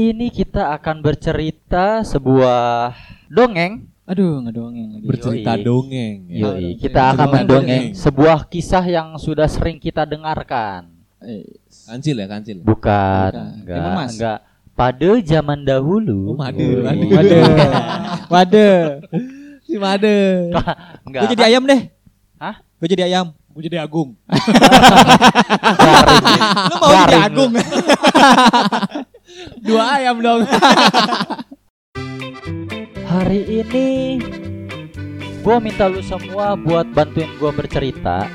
Ini kita akan bercerita sebuah dongeng. Aduh, ngedongeng lagi. Bercerita Yoi. dongeng. ya. Yoi, kita akan Dongeng, mendongeng dongeng. sebuah kisah yang sudah sering kita dengarkan. Eh, Kancil ya, kancil. Bukan, Bukan. enggak, Timun Mas. enggak. Pada zaman dahulu. Oh, madu, Yoi. madu. Waduh. Waduh. Si Made. Enggak. Gue jadi ayam deh. Hah? Gue jadi ayam. Gue jadi Agung. Garing. Lu mau jadi agung. Dua ayam dong. Hari ini gua minta lu semua buat bantuin gua bercerita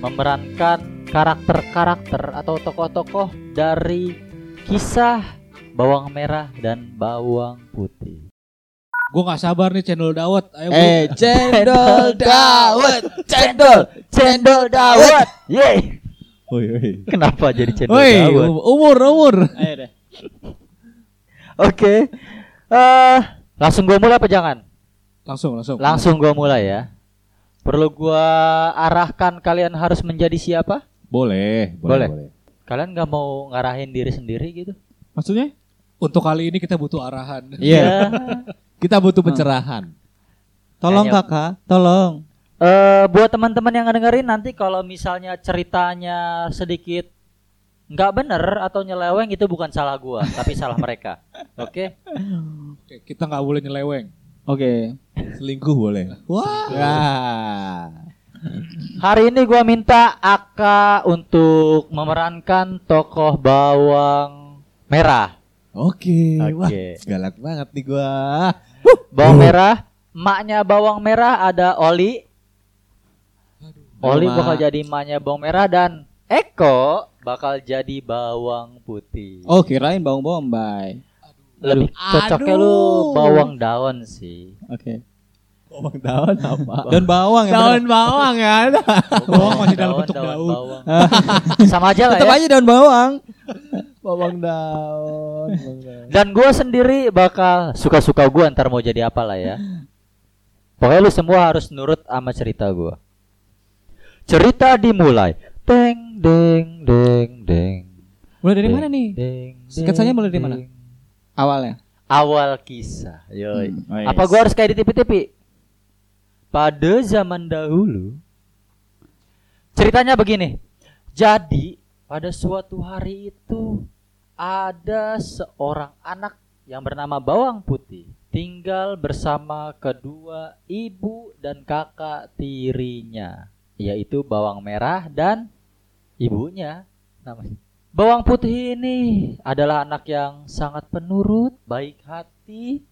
memerankan karakter-karakter atau tokoh-tokoh dari kisah bawang merah dan bawang putih. Gue gak sabar nih channel Dawet. Ayo. Eh, cendol dawet. Cendol, cendol dawet. Yeay. Woi, woi. Kenapa jadi cendol Woi, dawet? umur, umur. Ayo deh. Oke. Eh, langsung gua mulai apa jangan? Langsung, langsung. Langsung gua mulai ya. Perlu gua arahkan kalian harus menjadi siapa? Boleh, Boleh. boleh, boleh. Kalian nggak mau ngarahin diri sendiri gitu? Maksudnya? Untuk kali ini kita butuh arahan. Iya. Kita butuh pencerahan. Tolong Kayaknya- kakak, tolong. Eh, buat teman-teman yang ngedengerin nanti kalau misalnya ceritanya sedikit nggak bener atau nyeleweng itu bukan salah gua, tapi salah mereka. Oke? Oke, kita nggak boleh nyeleweng. Oke. Selingkuh boleh. Wah. Ya. Hari ini gua minta Aka untuk memerankan tokoh bawang merah. Oke. Wah, Oke. galak banget nih gua. Bawang merah, emaknya bawang merah ada Oli. Oli bakal jadi emaknya bawang merah dan Eko bakal jadi bawang putih. Oh, kirain bawang bombay. Lebih cocoknya lu bawang daun sih. Oke. Bawang daun apa? Daun bawang ya. Daun bawang ya. Bawang masih dalam bentuk daun. bawang. Sama aja lah Tetap ya. aja daun bawang. bawang daun. Daun. Dan gua sendiri bakal suka-suka gua ntar mau jadi apa lah ya. Pokoknya lu semua harus nurut sama cerita gua. Cerita dimulai. Deng deng deng deng. Mulai dari Deng, mana nih? Deng, Sketsanya deng, mulai dari mana? Awalnya. Awal kisah. Yoi. Hmm, oh yes. Apa gua harus kayak di TV-TV? Pada zaman dahulu ceritanya begini. Jadi, pada suatu hari itu ada seorang anak yang bernama Bawang Putih tinggal bersama kedua ibu dan kakak tirinya, yaitu Bawang Merah dan ibunya namanya. Bawang Putih ini adalah anak yang sangat penurut, baik hati,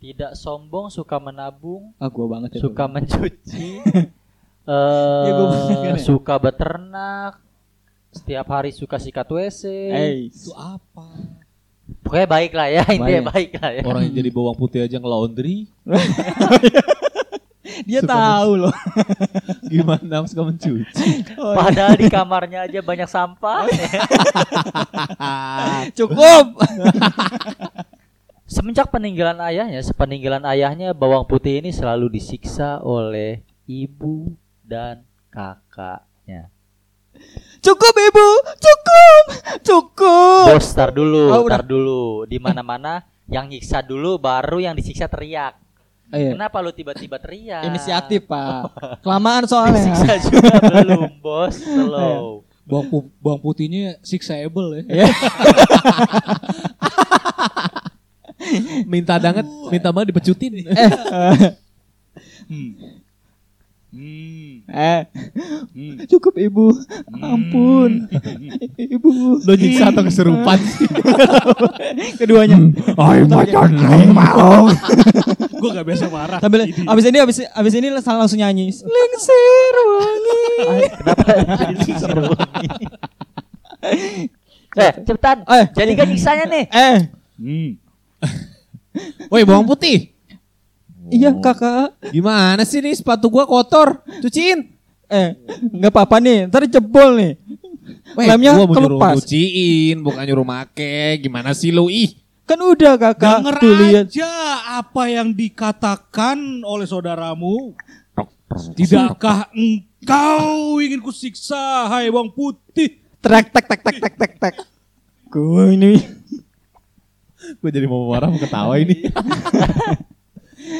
tidak sombong, suka menabung, Ah, gua banget ya. suka mencuci, Ya, gua eh bener ya. suka beternak, setiap hari suka sikat WC. Eh, Itu apa? Pokoknya baik lah ya, intinya Baik. baik lah ya. Orang yang jadi bawang putih aja nge-laundry. dia Suka tahu loh. Gimana suka mencuci? Padahal di kamarnya aja banyak sampah. Cukup. Semenjak peninggalan ayahnya, sepeninggalan ayahnya bawang putih ini selalu disiksa oleh ibu dan kakaknya. Cukup ibu, cukup, cukup. Bos, tar dulu, Oh, tar dulu. Di mana-mana yang nyiksa dulu baru yang disiksa teriak. Iya. Kenapa lu tiba-tiba teriak? Inisiatif pak. Kelamaan soalnya. Disiksa juga belum, bos. Slow. Bawang, pu- bawang putihnya sixable ya. Iya. minta banget, minta banget dipecutin. Eh, cukup ibu. Ampun, ibu. Lo nyiksa atau keserupan sih? Keduanya. Ay, macan mau. Gue gak biasa marah. Sambil abis ini abis abis ini langsung langsung nyanyi. Lingsir wangi. Kenapa jadi seruangi? Eh, cepetan. Eh. Jadi kan nyiksanya nih. Eh, Woi, bawang putih. Iya kakak. Gimana sih nih sepatu gua kotor? Cuciin. Eh, nggak apa-apa nih. Ntar jebol nih. Weh, Lemnya gua mau nyuruh kelepas. nyuciin, bukan nyuruh make. Gimana sih lu? Ih, Kan udah kakak. Denger Tuh lihat. aja apa yang dikatakan oleh saudaramu. Tidakkah engkau ingin kusiksa, hai bawang putih? Trek tek tek tek tek tek tek. Gue ini. Gue jadi mau marah mau ketawa ini.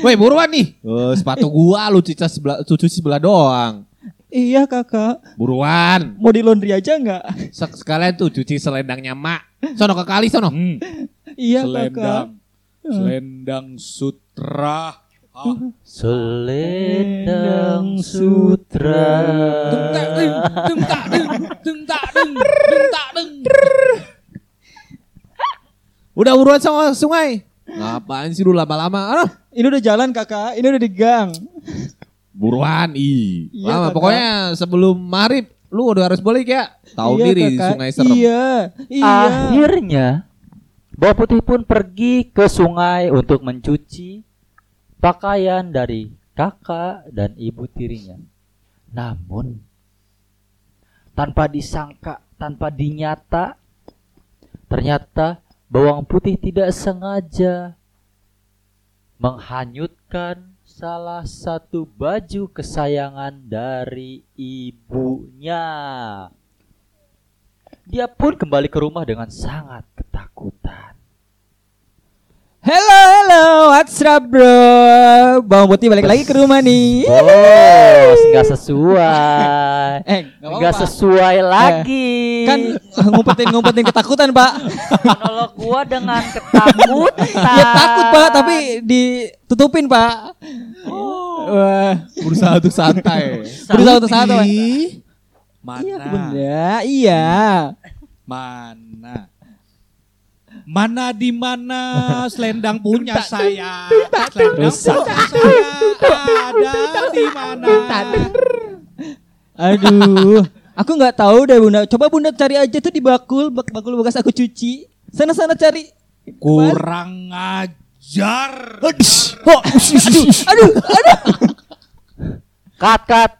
Woi buruan nih. Oh, sepatu gua lu cica sebelah, cuci sebelah doang. Iya kakak. Buruan. Mau di laundry aja nggak? Sek- Sekalian tuh cuci selendangnya mak. Sono ke kali sono. Hmm. Iya kakak. Selendang. Selendang sutra. Ah. Selendang sutra. Deng tak deng, deng tak deng, deng tak deng, deng tak deng. Udah buruan sama sungai. Ngapain sih lu lama-lama? Aduh. Ini udah jalan kakak. Ini udah di gang. Buruan, ih. Iya, Lama kakak. pokoknya sebelum maghrib lu udah harus balik ya. Tahu Iya, diri kakak. sungai serem. Iya. Iya. Akhirnya Bawa Putih pun pergi ke sungai untuk mencuci pakaian dari kakak dan ibu tirinya. Namun tanpa disangka, tanpa dinyata, ternyata bawang putih tidak sengaja menghanyutkan salah satu baju kesayangan dari ibunya. Dia pun kembali ke rumah dengan sangat ketakutan. Hello, hello, what's up bro? Bawang putih balik lagi ke rumah nih. Bos, nggak sesuai. Eh, nggak sesuai lagi. Kan ngumpetin ngumpetin ketakutan pak. monolog gua dengan ketakutan. ya takut pak, tapi ditutupin pak. Wah, Berusaha untuk santai. berusaha untuk satu. Pak. Mana? Iya bunda, iya. Mana? Mana di mana selendang punya saya? Selendang punya saya ada di mana? Aduh, aku nggak tahu deh bunda. Coba bunda cari aja tuh di bakul, bak bakul bekas aku cuci. Sana sana cari. Kurang ajar. Oh, aduh, aduh, aduh. Cut, cut.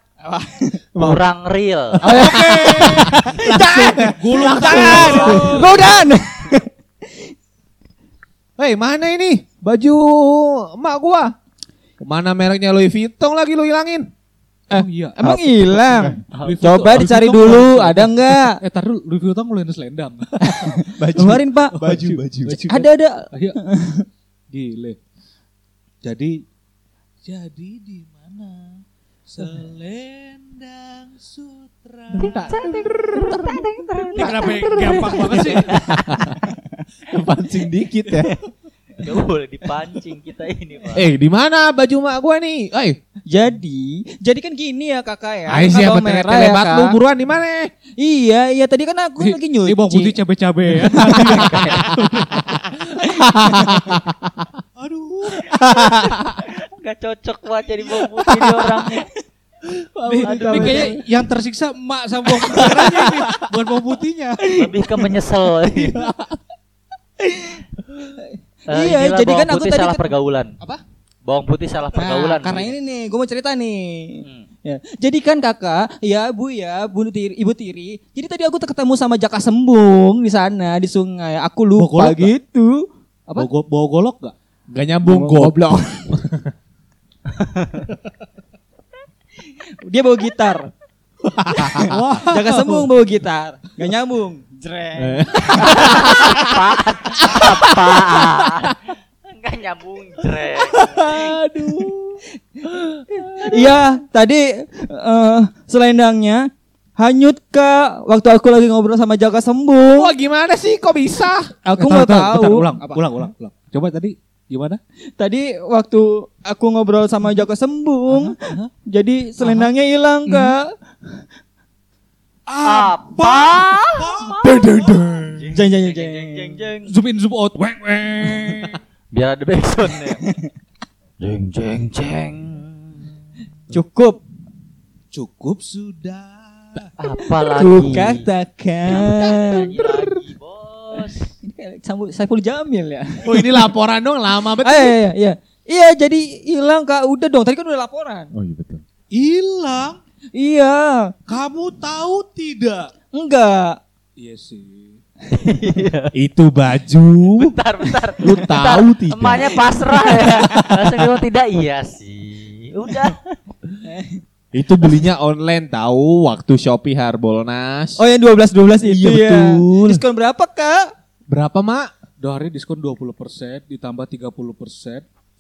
Kurang real. Gulung Jangan, Rodan. Hei, mana ini? Baju emak gua. Ke mana mereknya Louis Vuitton lagi lu hilangin? Oh iya. Emang hilang. Coba Louis dicari Vuitton dulu, ada nggak? Eh, tar dulu, Louis Vuitton mulai selendang. Keluarin pak. Baju, baju. Ada ada. Ayo. Gile. Jadi jadi di mana selendang sutra? Ini kenapa gampang banget sih? Pancing dikit ya. Gak boleh dipancing kita ini, Pak. eh, di mana baju emak gua nih? Eh, Jadi, jadi kan gini ya kakak ya. ayo siapa merah ya, lebat Kak. lu buruan di mana? Iya, iya tadi kan aku lagi nyuci. Ini bawang putih cabe-cabe ya. Aduh. Gak cocok buat jadi bawang putih ini orangnya. Nih, ini kayaknya yang tersiksa emak sama bawang putih merahnya bukan bawang putihnya. Lebih ke menyesal. Eh, Iya, jadi kan aku putih tadi salah kan- pergaulan. Apa? Bawang putih salah pergaulan. Nah, karena ini nih, gue mau cerita nih. Hmm. Ya. Jadi kan kakak, ya bu ya, bu tiri, ibu tiri. Jadi tadi aku ketemu sama Jaka Sembung di sana di sungai. Aku lupa Bogolok nggak? gitu. Apa? Bawa, bawa golok gak? Gak nyambung goblok. Dia bawa gitar. Jaka Sembung bawa gitar. Gak nyambung. Jreng. Apaan? Enggak nyambung, Jrek. Aduh. Iya, tadi eh, selendangnya hanyut kak waktu aku lagi ngobrol sama Jaka Sembung. Wah, gimana sih kok bisa? Aku Eh, nggak tahu. bentar, ulang, Apa? ulang, ulang, ulang. Coba tadi gimana? Tadi waktu aku ngobrol sama Jaka Sembung, jadi selendangnya hilang kak. Apa? Jeng jeng jeng. Jeng jeng jeng. Zoom in, zoom out. Weng, weng. Biar ada backsoundnya. Jeng jeng jeng. Cukup. Cukup sudah. Apa lagi? Ku katakan. Lagi, bos. Ini kayak Saiful- Saiful Jamil ya. Oh, ini laporan dong lama Ah, betul. iya, iya, iya. Iya, jadi hilang kak. Udah dong. Tadi kan udah laporan. Oh iya betul. Hilang. Iya. Kamu tahu tidak? Enggak. Iya sih. Itu baju. Bentar, bentar. Lu Bentar, tahu tidak? Emaknya pasrah ya. Langsung bilang tidak iya sih. Udah. Itu belinya online tahu waktu Shopee Harbolnas. Oh yang 12 12 itu Iya, ya. betul. Diskon berapa kak? Berapa, Mak? Dua hari diskon 20% ditambah 30%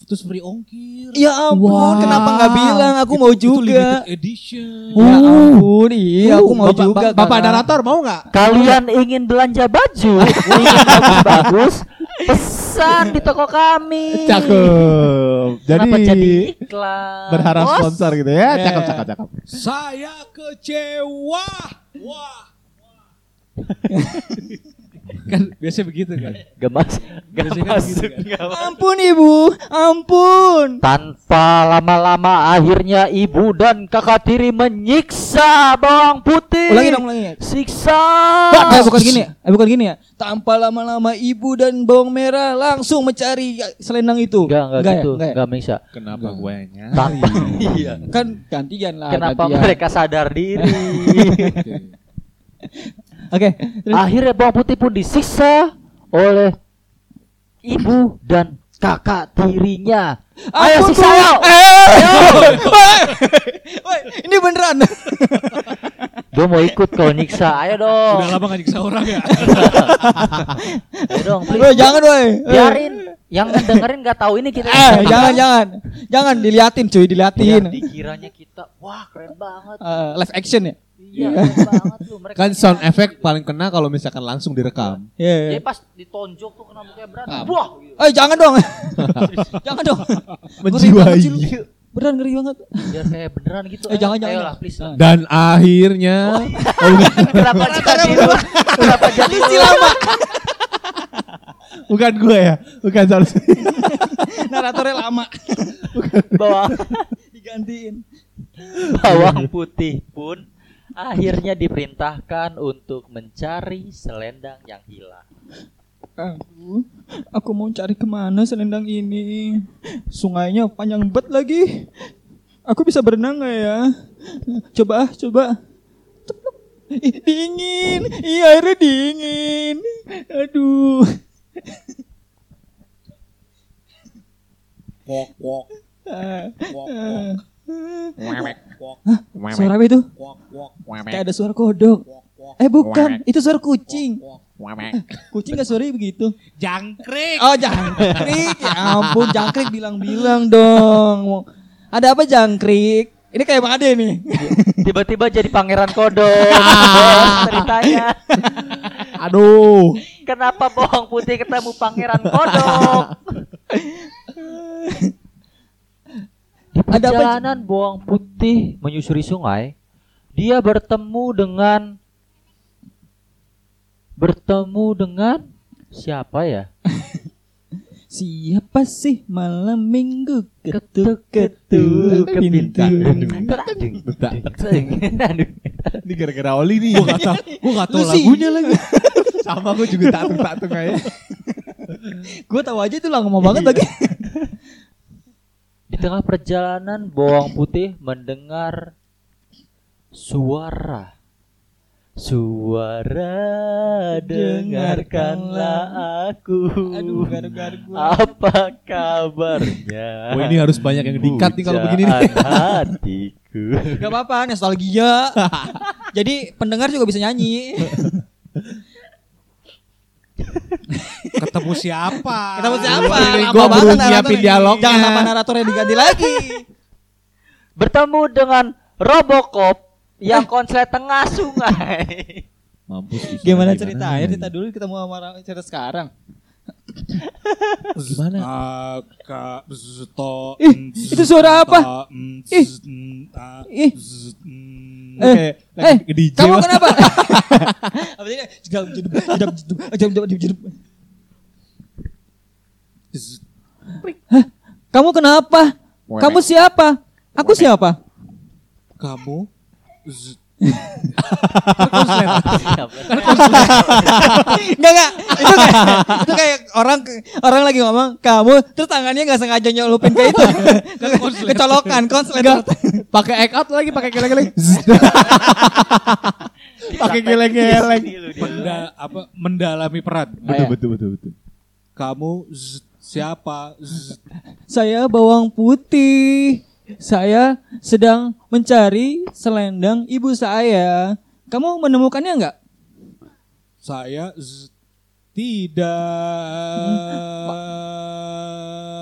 terus free ongkir. Ya ampun, Wow. kenapa nggak bilang? Aku mau Itu juga. limited edition. Ya ampun, iya aku mau Bapak, juga. Bapak Kakak. narator mau nggak? Kalian ingin belanja baju, ingin bagus-bagus, pesan di toko kami. Cakep. Jadi, Kenapa jadi iklan? berharap Bos? sponsor gitu ya. Cakep, cakep, cakep. Saya kecewa. Wah. kan biasanya begitu kan. Gak mas, gak Biasanya kan masuk. gitu kan. gak masuk. Ampun ibu, ampun. Tanpa lama-lama akhirnya ibu dan kakak tiri menyiksa bawang putih. Ulangi dong, ulangi. Siksa. Eh bukan gini ya, eh bukan gini ya. Tanpa lama-lama ibu dan bawang merah langsung mencari selendang itu. Enggak, enggak Enggak ya? gitu. Enggak ya? Enggak bisa. Kenapa gue nya? Tanpa. iya. Kan gantian lah. Kenapa gantian. mereka sadar diri? Oke. terus- Akhirnya bawang putih pun disiksa oleh ibu dan kakak tirinya. Ayo siksa Bu. yuk. Eh, Woi, ini beneran. Gue mau ikut kalau nyiksa. Ayo dong. Udah lama gak nyiksa orang ya. Ayo dong, please. Woi, jangan woi. Eh. Biarin yang ngedengerin nggak tahu ini kita. Eh, jangan jangan. Jangan diliatin cuy, Biar diliatin. dikiranya kita, wah keren banget. Eh, live action ya? Iya, keren banget tuh. Mereka Kan sound effect paling kena kalau misalkan langsung direkam. Iya. Jadi iya. pas ditonjok tuh kena mukanya berat. Ah. Wah. Eh, jangan dong. jangan dong. Menjiwai. Beneran ngeri banget. Biar kayak beneran gitu. Eh, jangan, jangan, Ayolah, please. lah. Dan akhirnya oh, bukan, Kenapa jadi lu? Kenapa jadi lu? lama. bukan gue ya, bukan sorry. Naratornya lama. Bawang, Digantiin. bawang putih pun akhirnya diperintahkan untuk mencari selendang yang hilang. Aduh, aku mau cari ke mana selendang ini? Sungainya panjang bet lagi. Aku bisa berenang nggak ya? Coba, ah, coba. Ceplok. Dingin, iya airnya dingin. Aduh. Wok wok Ah, wok ah. wok Hah, suara apa itu? Kayak ada suara kodok. Eh bukan, itu suara kucing. Kucing gak suaranya begitu. Jangkrik. Oh jangkrik, ya ampun jangkrik bilang-bilang dong. Ada apa jangkrik? Ini kayak Made nih. Tiba-tiba jadi pangeran kodok. Bos, ceritanya. Aduh. Kenapa bawang putih ketemu pangeran kodok? Di perjalanan bawang putih menyusuri sungai, dia bertemu dengan bertemu dengan siapa ya? Siapa sih malam minggu Ketuk-ketuk ketuk-ketuk ke pintu? Ini gara-gara Oli nih. Gua gak tau, gua gak tau Lu sih. lagunya lagi. Sama gue juga tatung-tatung kayak. Gue tahu aja itu lah ngomong banget lagi. Di tengah perjalanan bawang putih mendengar suara. Suara dengarkanlah aku. Aduh, garu-garu gua. Apa kabarnya? Wah ini harus banyak yang dikat nih kalau begini nih. Hatiku. Gak apa-apa, nostalgia. Jadi pendengar juga bisa nyanyi. Ketemu siapa? Ketemu siapa? Banget baru nyiapin dialognya. Jangan apa naratornya diganti lagi. Bertemu dengan Robocop yang konslet tengah sungai. Mampus. Gimana ceritanya? Cerita dulu kita mau sama cerita sekarang. Gimana? Aka zto. Ih, itu suara apa? Ih. Ih. Eh, eh, kamu kenapa? Apa jedap. Hah? Kamu kenapa? Kamu siapa? Aku siapa? Kamu z- Enggak enggak. Itu kayak itu kayak orang orang lagi ngomong kamu terus tangannya nggak sengaja nyelupin ke itu. Kecolokan konslet. Pakai act out lagi pakai geleng-geleng. Pakai geleng-geleng. menda, apa mendalami peran. Betul betul betul betul. Kamu siapa? Saya bawang putih. Saya sedang mencari selendang ibu saya. Kamu menemukannya enggak? saya Tidak.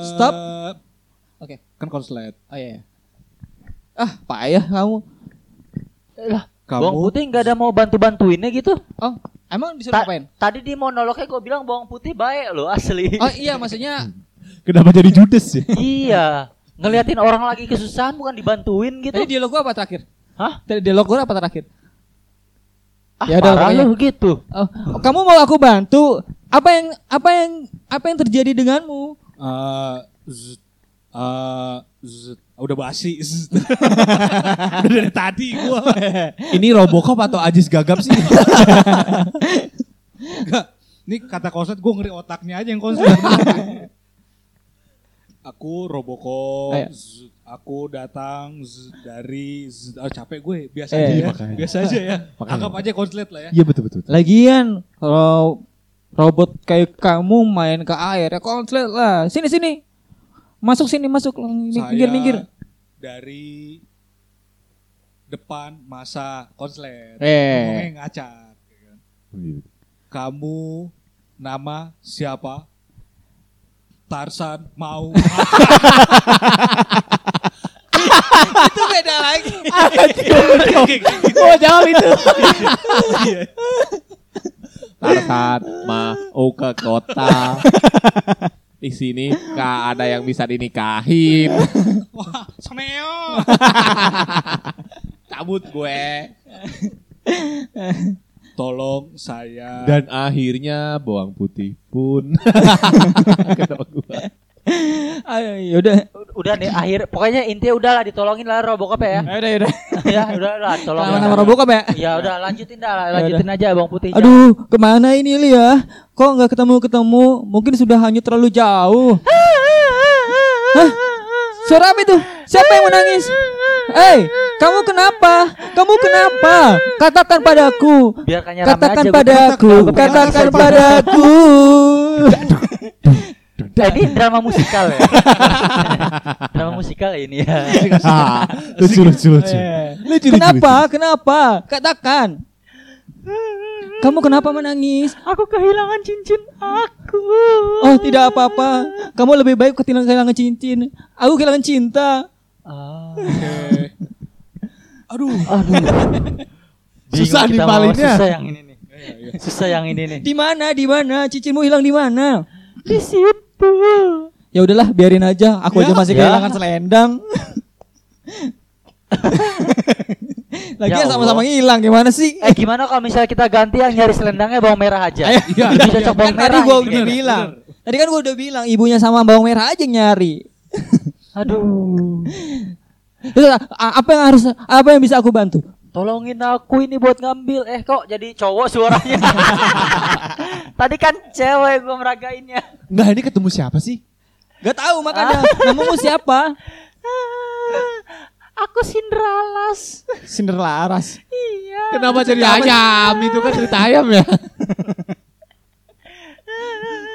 Stop. Oke. Kan konslet. Oh iya. Ah, payah kamu. Lah, Kamu bawang putih nggak ada mau bantu-bantuinnya gitu. Oh, emang disuruh Ta- ngapain? Tadi di monolognya gue bilang bawang putih baik loh asli. Oh iya, maksudnya Kenapa jadi judes ya? iya, ngeliatin orang lagi kesusahan bukan dibantuin gitu. tadi dialog gua apa terakhir? Hah? Tadi dialog gua apa terakhir? Ah, Ya udah, parah lu gitu. Oh, kamu mau aku bantu? Apa yang apa yang apa yang terjadi denganmu? Eh, zut, eh, zut. udah basi. udah dari tadi gua. Ini Robocop atau Ajis Gagap sih? Enggak. Ini kata konslet gue ngeri otaknya aja yang konslet. aku Robocop. Ayo. Aku datang zut, dari zut. Ah, capek gue. Biasa Eh, aja ya. makanya. Biasa aja ya. Makanya. Anggap aja konslet lah ya. Iya betul betul. Lagian kalau robot kayak kamu main ke air ya konslet lah. Sini sini. Masuk sini masuk minggir minggir. dari depan masa konslet. Eh. Ngomongnya ngacak. ya kan. Iya. Kamu nama siapa? Tarsan mau Itu beda lagi. Oh jawab itu. Tarsan mau ke kota. Di sini gak ada yang bisa dinikahin. Wah, seneo. Cabut gue. Tolong saya Dan akhirnya bawang putih pun. Ketawa gue. Ayo, yaudah. Udah nih akhir, pokoknya intinya udahlah ditolongin lah Robocop ya. Yaudah, yaudah. ya udah lah tolong. Nama-nama Robocop ya? Ya udah lanjutin dah, lanjutin aja bawang putih. Aduh, ke mana ini Li ya? Kok nggak ketemu-ketemu? Mungkin sudah hanyut terlalu jauh. Hah? Suara apa itu? Siapa yang menangis? Hei, kamu kenapa? Kamu kenapa? Katakan padaku. Katakan padaku. Katakan padaku. Eh, ini drama musikal ya. drama musikal ini ya. lucu lucu lucu. Lucu, lucu, Kenapa? Kenapa? Katakan. Kamu kenapa menangis? Aku kehilangan cincin aku. Oh, tidak apa-apa. Kamu lebih baik kehilangan kehilangan cincin. Aku kehilangan cinta. Ah. Aduh, Aduh. Susah mau, nimpalinnya. Susah yang ini nih. Susah yang ini nih. Di mana? Di mana? Cincinmu hilang di mana? Di situ. Ya udahlah, biarin aja. Aku aja masih Ya. kehilangan selendang. Lagi Ya sama-sama hilang gimana sih? Eh gimana kalau misalnya kita ganti yang nyari selendangnya bawang merah aja? Ayo. Iya, Lebih cocok Kan bawang tadi merah. gua ini. udah bilang. Tadi kan gua udah bilang ibunya sama bawang merah aja yang nyari. Aduh. Apa yang harus apa yang bisa aku bantu? Tolongin aku ini buat ngambil. Eh kok jadi cowok suaranya? Tadi kan cewek gua meragainnya. Enggak ini ketemu siapa sih? Gak tahu makanya. Namamu siapa? Aku Cinderellas. Cinderella Aras. Iya. Kenapa jadi ayam? Itu kan cerita ayam ya.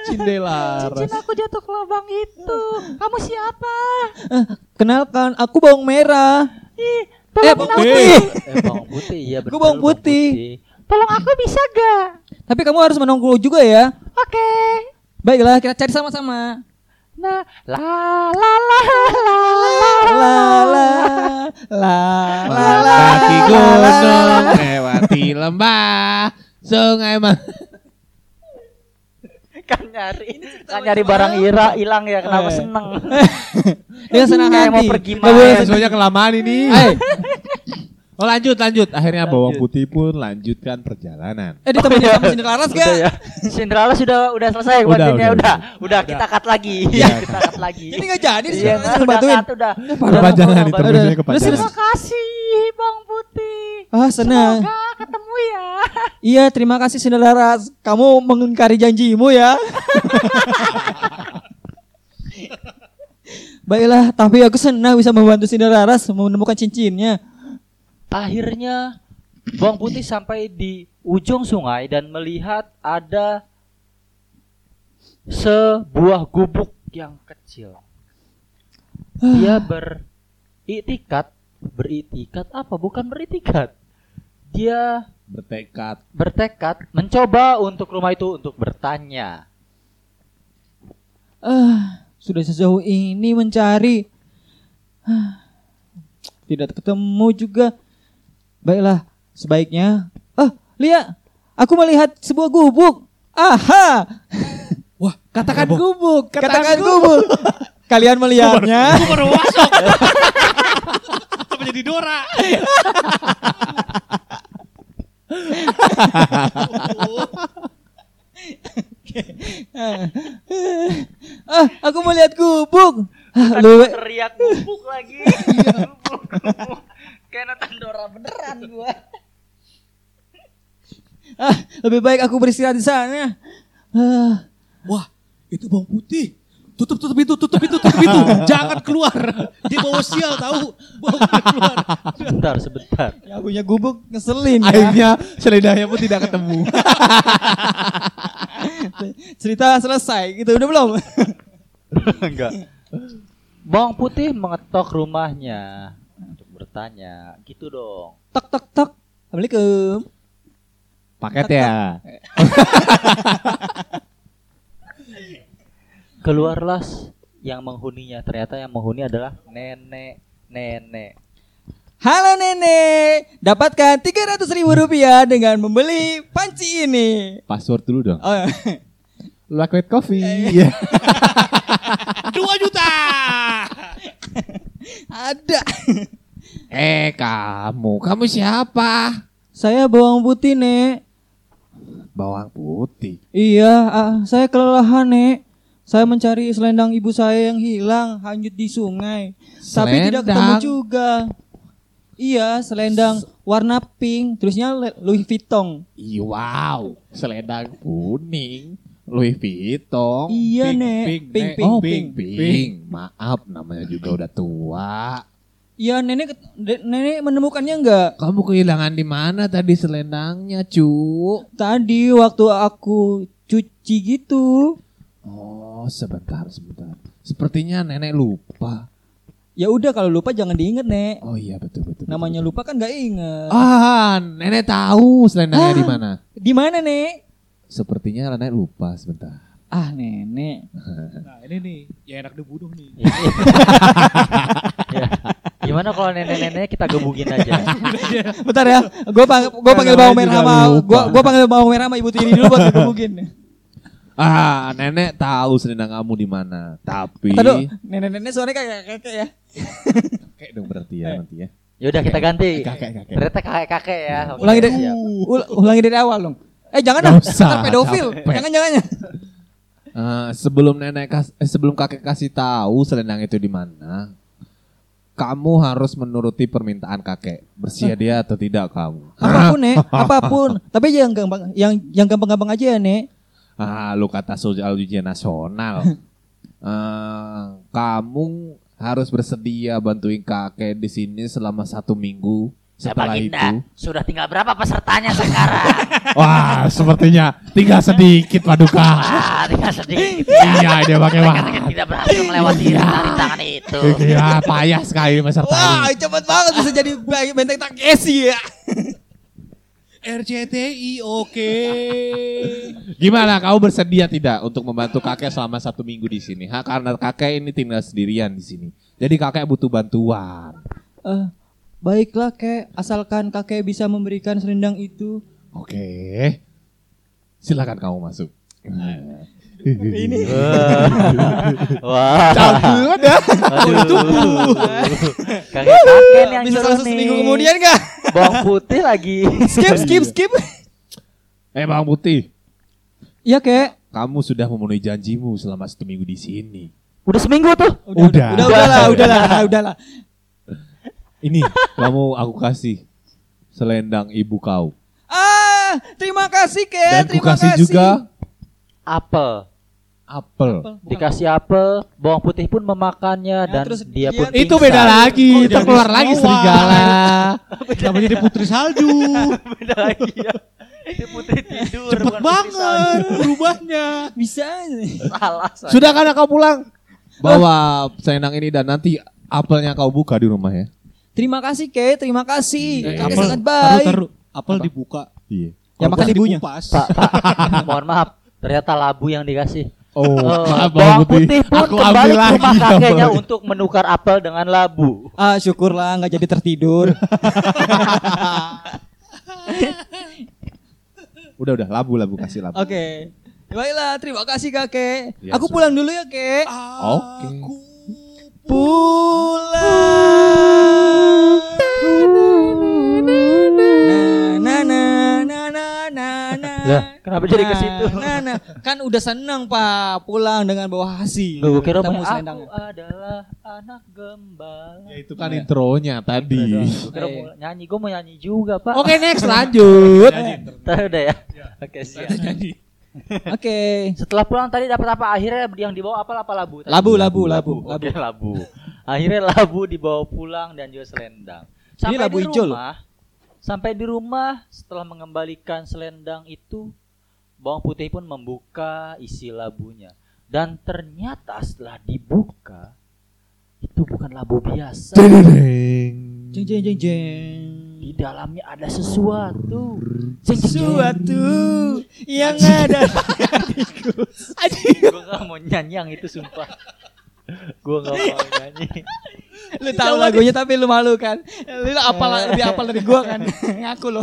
Cindela. Cincin aku jatuh ke lubang itu. Kamu siapa? Eh, kenalkan, aku bawang merah. Ih, Eh, bawang putih. Eh, bawang putih iya betul. Gua bawang putih. Tolong aku bisa gak? Tapi kamu harus menunggu juga ya. Oke. Baiklah, kita cari sama-sama. Nah, la la la la La la la la la. Kaki gunung lewati lembah sungai mah. Kan nyari kan nyari barang ira hilang ya kenapa Eh. seneng Dengan senang Kayak hati. mau pergi main. sedih. Soalnya kelamaan ini. Oh lanjut lanjut. Akhirnya bawang putih pun lanjutkan perjalanan. eh ditemenin sama Cinderella Aras udah gak? ya Cinderella sudah udah selesai Udah, bantuinnya udah, udah udah kita cut lagi Iya. kita cut lagi Ini gak jadi sih, iya Cinderella udah bantuin. cut udah Kepanjangan Udah, udah, udah. Terus, terima kasih bang putih Ah, senang. semoga ketemu ya Iya, terima kasih Cinderella. Kamu mengingkari janjimu ya. Baiklah, tapi aku senang bisa membantu Cinderella menemukan cincinnya. Akhirnya bawang putih sampai di ujung sungai dan melihat ada sebuah gubuk yang kecil. Dia beritikat, beritikat apa? Bukan beritikat. Dia Bertekad. bertekad mencoba untuk rumah itu untuk bertanya. Ah, sudah sejauh ini mencari. Ah, Tidak ketemu juga. Baiklah, sebaiknya. Ah, lihat. Aku melihat sebuah gubuk. Aha, Wah, Katakan Gubuk. gubuk. katakan gubuk. Kalian melihatnya? Aku baru masuk. Apa jadi Dora? Ah, aku melihat gubuk. Ah, lu teriak bubuk lagi. Kayak nonton Dora beneran gua. ah, lebih baik aku beristirahat di sana. Ah, Wah, itu bawang putih. Tutup, tutup itu, tutup itu, tutup itu. Jangan keluar. Dia bawa sial tahu. Bawa keluar. Sebentar, sebentar. yang punya gubuk ngeselin ya. Akhirnya selendangnya pun tidak ketemu. Cerita selesai gitu udah belum? Enggak. Bawang putih mengetok rumahnya untuk bertanya, gitu dong. tok tok tok. Assalamualaikum. Paket ya. Keluarlah yang menghuninya. Ternyata yang menghuni adalah nenek-nenek. Halo nenek, dapatkan 300 ribu rupiah dengan membeli panci ini. Password dulu dong. Oh, Liquid coffee. Iya. Dua juta. ada. eh kamu, kamu siapa? Saya bawang putih nek. Bawang putih. Iya, ah, saya kelelahan nek. Saya mencari selendang ibu saya yang hilang hanyut di sungai. Tapi tidak ketemu Selendang? juga. Iya, selendang warna pink, terusnya Louis Vuitton. Ih, wow, selendang kuning. Louis Vuitton. Iya, pink, Nek. pink, Pink, pink, oh, pink. pink, pink. Maaf, namanya juga udah tua. Iya, nenek nenek menemukannya enggak? Kamu kehilangan di mana tadi selendangnya, cu? Tadi waktu aku cuci gitu. Oh, sebentar, sebentar. Sepertinya nenek lupa. Ya udah kalau lupa jangan diinget, Nek. Oh iya, betul, betul. Namanya betul. lupa kan nggak inget. Ah, nenek tahu selendangnya Ah. di mana. Di mana, Nek? Sepertinya nenek lupa sebentar. Ah, nenek. Nah ini nih, yang enak dibunuh nih. Gimana kalau nenek-nenek kita gebugin aja? Bentar ya. Gua pang gua panggil bawang merah sama gua gua panggil bawang merah sama Ibu Tini dulu buat ngegebukin. Ah, nenek tahu selendang kamu di mana. Tapi dulu, nenek-nenek suaranya kayak kakek ya. kakek dong berarti ya nanti ya. Ya udah kita ganti. Kakek, kakek. Ternyata kakek-kakek ya. Oke, Ulangi dari ul- ulangi dari awal dong. Eh jangan usah, ntar pedofil. Jangan jangan. Eh, sebelum nenek kas eh, sebelum kakek kasih tahu selendang itu di mana, kamu harus menuruti permintaan kakek. Bersedia atau tidak kamu? Apa pun, Nek, apa pun. Tapi yang gampang yang yang gampang-gampang aja ya, Nek. Ah, lu kata soal ujian nasional. Eh, kamu harus bersedia bantuin kakek di sini selama satu minggu. Setelah Baginda, itu, sudah tinggal berapa pesertanya sekarang? wah, sepertinya tinggal sedikit paduka. ah, tinggal sedikit ya. iya, dia pakai wah. Tidak berhasil melewati rintangan itu. Iya, payah sekali peserta Wah, cepet banget bisa jadi benteng Takeshi ya. RCTI oke. Gimana kau bersedia tidak untuk membantu kakek selama satu minggu di sini? Ha, karena kakek ini tinggal sendirian di sini. Jadi kakek butuh bantuan. Eh, baiklah, Kek. Asalkan kakek bisa memberikan selendang itu. Oke. Silakan kamu masuk. Ini. Wah. Cabut ya. Kakek-kakek nih yang bisa langsung nih. seminggu kemudian kah? Bawang putih lagi. Skip, skip, skip. Eh Bang Putih, Iya, Kek. kamu sudah memenuhi janjimu selama satu minggu di sini. Udah seminggu tuh. Udah, Udah. udah, udah lah, udah lah, udah lah. Ini kamu aku kasih selendang ibu kau. Ah, terima kasih, Kek. Dan terima kasih. juga Apel. Apel. Dikasih apel, bawang putih pun memakannya Ya, dan terus dia dia- pun Itu pingsan. beda lagi, Oh, itu jadi keluar lagi Snow serigala. Kenapa jadi putri salju? Beda lagi ya. Putih tidur. Cepet banget berubahnya. Bisa. Salah. saya. Sudah kan kau pulang? Bawa selendang ini dan nanti apelnya kau buka di rumah ya. Terima kasih, Kek. Terima kasih. Eh, Kakek apel, sangat taruh, baik. taruh. Apel dibuka. Iya. Yang makan ibunya. Pak, mohon maaf. Ternyata labu yang dikasih. Oh, Eh, maaf bawang Putih. putih pun Aku kembali ambil ke lagi. rumah kakeknya untuk menukar apel dengan labu. Ah, syukurlah nggak jadi tertidur. Udah udah labu labu kasih labu. Oke. Baiklah, terima kasih kakek. Ya, Aku sudah. pulang dulu ya, kek. Oke. Pulang. Kenapa jadi ke situ? Nah, nah, kan udah seneng pak pulang dengan bawa hasil. Gue kira Ketemu aku adalah anak gembala. Ya itu kan intronya tadi. Gue kira mau nyanyi, gue mau nyanyi juga pak. Oke next lanjut. Ntar udah ya. Oke siap. Oke. Setelah pulang tadi dapat apa? Akhirnya yang dibawa apa? Apa labu? tadi? Labu, labu, labu, Oke, labu. labu. Akhirnya labu dibawa pulang dan juga selendang. Ini labu di hijau loh. rumah, Sampai di rumah setelah mengembalikan selendang itu, bawang putih pun membuka isi labunya. Dan ternyata setelah dibuka, itu bukan labu biasa. Deng. Jeng jeng jeng jeng. Di dalamnya ada sesuatu. Jeng, jeng, jeng. Sesuatu yang ada. Gue gak mau nyanyi yang itu sumpah. Gue gak mau nyanyi. lu tahu lagunya tapi lu malu kan? Lu apal lebih apal dari gua kan? Ngaku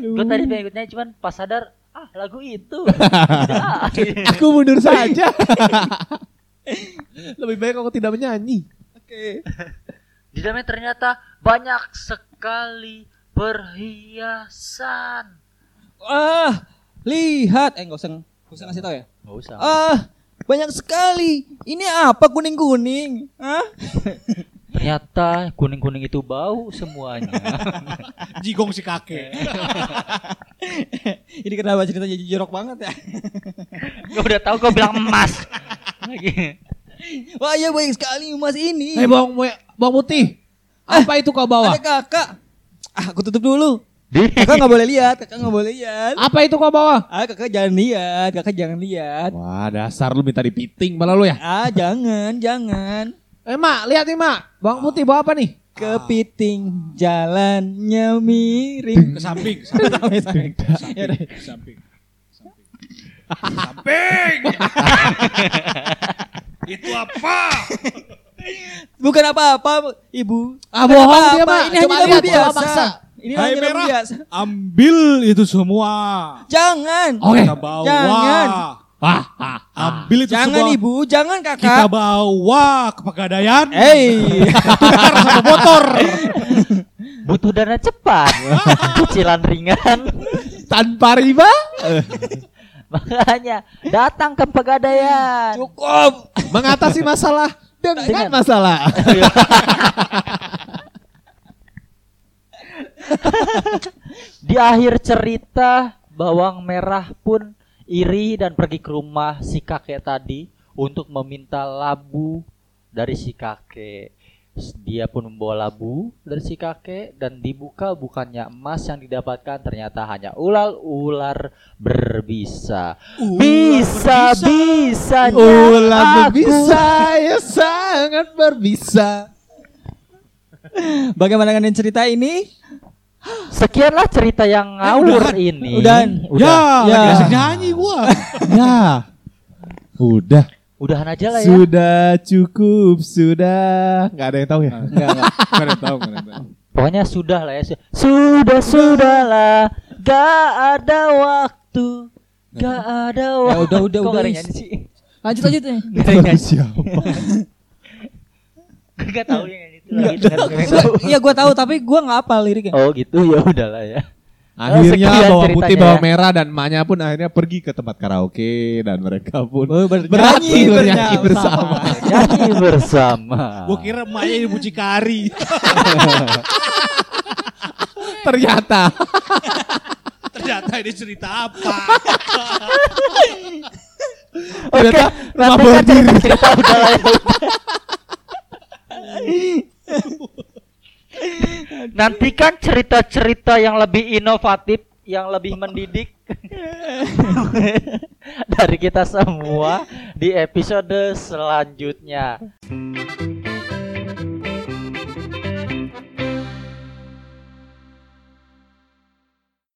Gue tadi pengen ikut nyanyi cuman pas sadar ah lagu itu. Aku mundur saja. Lebih baik aku tidak menyanyi. Oke. Di dalamnya ternyata banyak sekali perhiasan. Ah, lihat. Eh nggak usah nggak usah ngasih tahu ya. Gak usah. Ah, banyak sekali. Ini apa kuning-kuning? Hah? Ternyata kuning-kuning itu bau semuanya. Jigong si kakek. Ini kenapa ceritanya jadi jorok banget ya? gue udah tahu gue bilang emas. Lagi. Wah iya banyak sekali emas ini. Hei bawang bawang putih. Apa itu kau bawa? Ada kakak. Ah, aku tutup dulu. Kakak nggak boleh lihat. Kakak nggak boleh lihat. Apa itu kau bawa? Ah, kakak jangan lihat. Kakak jangan lihat. Wah dasar lu minta dipiting malah lu ya. Ah, jangan, jangan. Eh mak, lihat nih mak. Bawang putih bawa apa nih? Kepiting jalannya miring. Ke samping. Ke samping. Ya. Ke samping. Samping. itu apa? Bukan apa-apa, Ibu. Ah, bohong apa-apa. dia, Mak. Ini hanya biasa. paksa. Ini Hai, merah. biasa. Ambil itu semua. Jangan. Oke. Jangan. Ah, ah, ambil itu Jangan semua. Ibu, jangan Kita Kakak. bawa ke pegadaian. Hey. Tukar sama motor. Butuh dana cepat. Cicilan ringan. Tanpa riba. Makanya datang ke pegadaian. Cukup. Mengatasi masalah dengan Dengan- masalah. Di akhir cerita, bawang merah pun iri dan pergi ke rumah si kakek tadi untuk meminta labu dari si kakek. Dia pun membawa labu dari si kakek dan dibuka bukannya emas yang didapatkan ternyata hanya ular-ular berbisa. bisa bisanya Ular aku berbisa ya sangat berbisa. Bagaimana dengan cerita ini? Sekianlah cerita yang ngawur ini. Udah. Ya, Ya. lagi asik nyanyi gua. Ya. Udah. Udahan aja lah ya. Sudah cukup, sudah. Nggak ada yang tahu ya? Enggak, enggak. Gak ada yang tahu, gak ada yang tahu. Pokoknya sudah lah ya. Su- Sudah sudahlah. Gak ada waktu. Gak ada waktu. Ya udah, udah, Kok udah, nyanyi sih? Lanjut lanjut nih. Gak ada. Siapa? Gak tahu yang nyanyi itu lagi. dengar dengar tahu. Iya gua tahu tapi gua nggak hafal liriknya. Oh gitu ya udahlah ya. Akhirnya sekian bawang putih, ya. merah dan emaknya pun akhirnya pergi ke tempat karaoke dan mereka pun Oh, ber- bernyanyi, bernyanyi bernyanyi bersama. bersama. Nyanyi bersama. Gua kira emaknya ini mucikari. Ternyata Ternyata ini cerita apa? Oke, kan bawang diri. cerita, cerita udah lah ya. Nantikan cerita-cerita yang lebih inovatif, yang lebih mendidik dari kita semua di episode selanjutnya.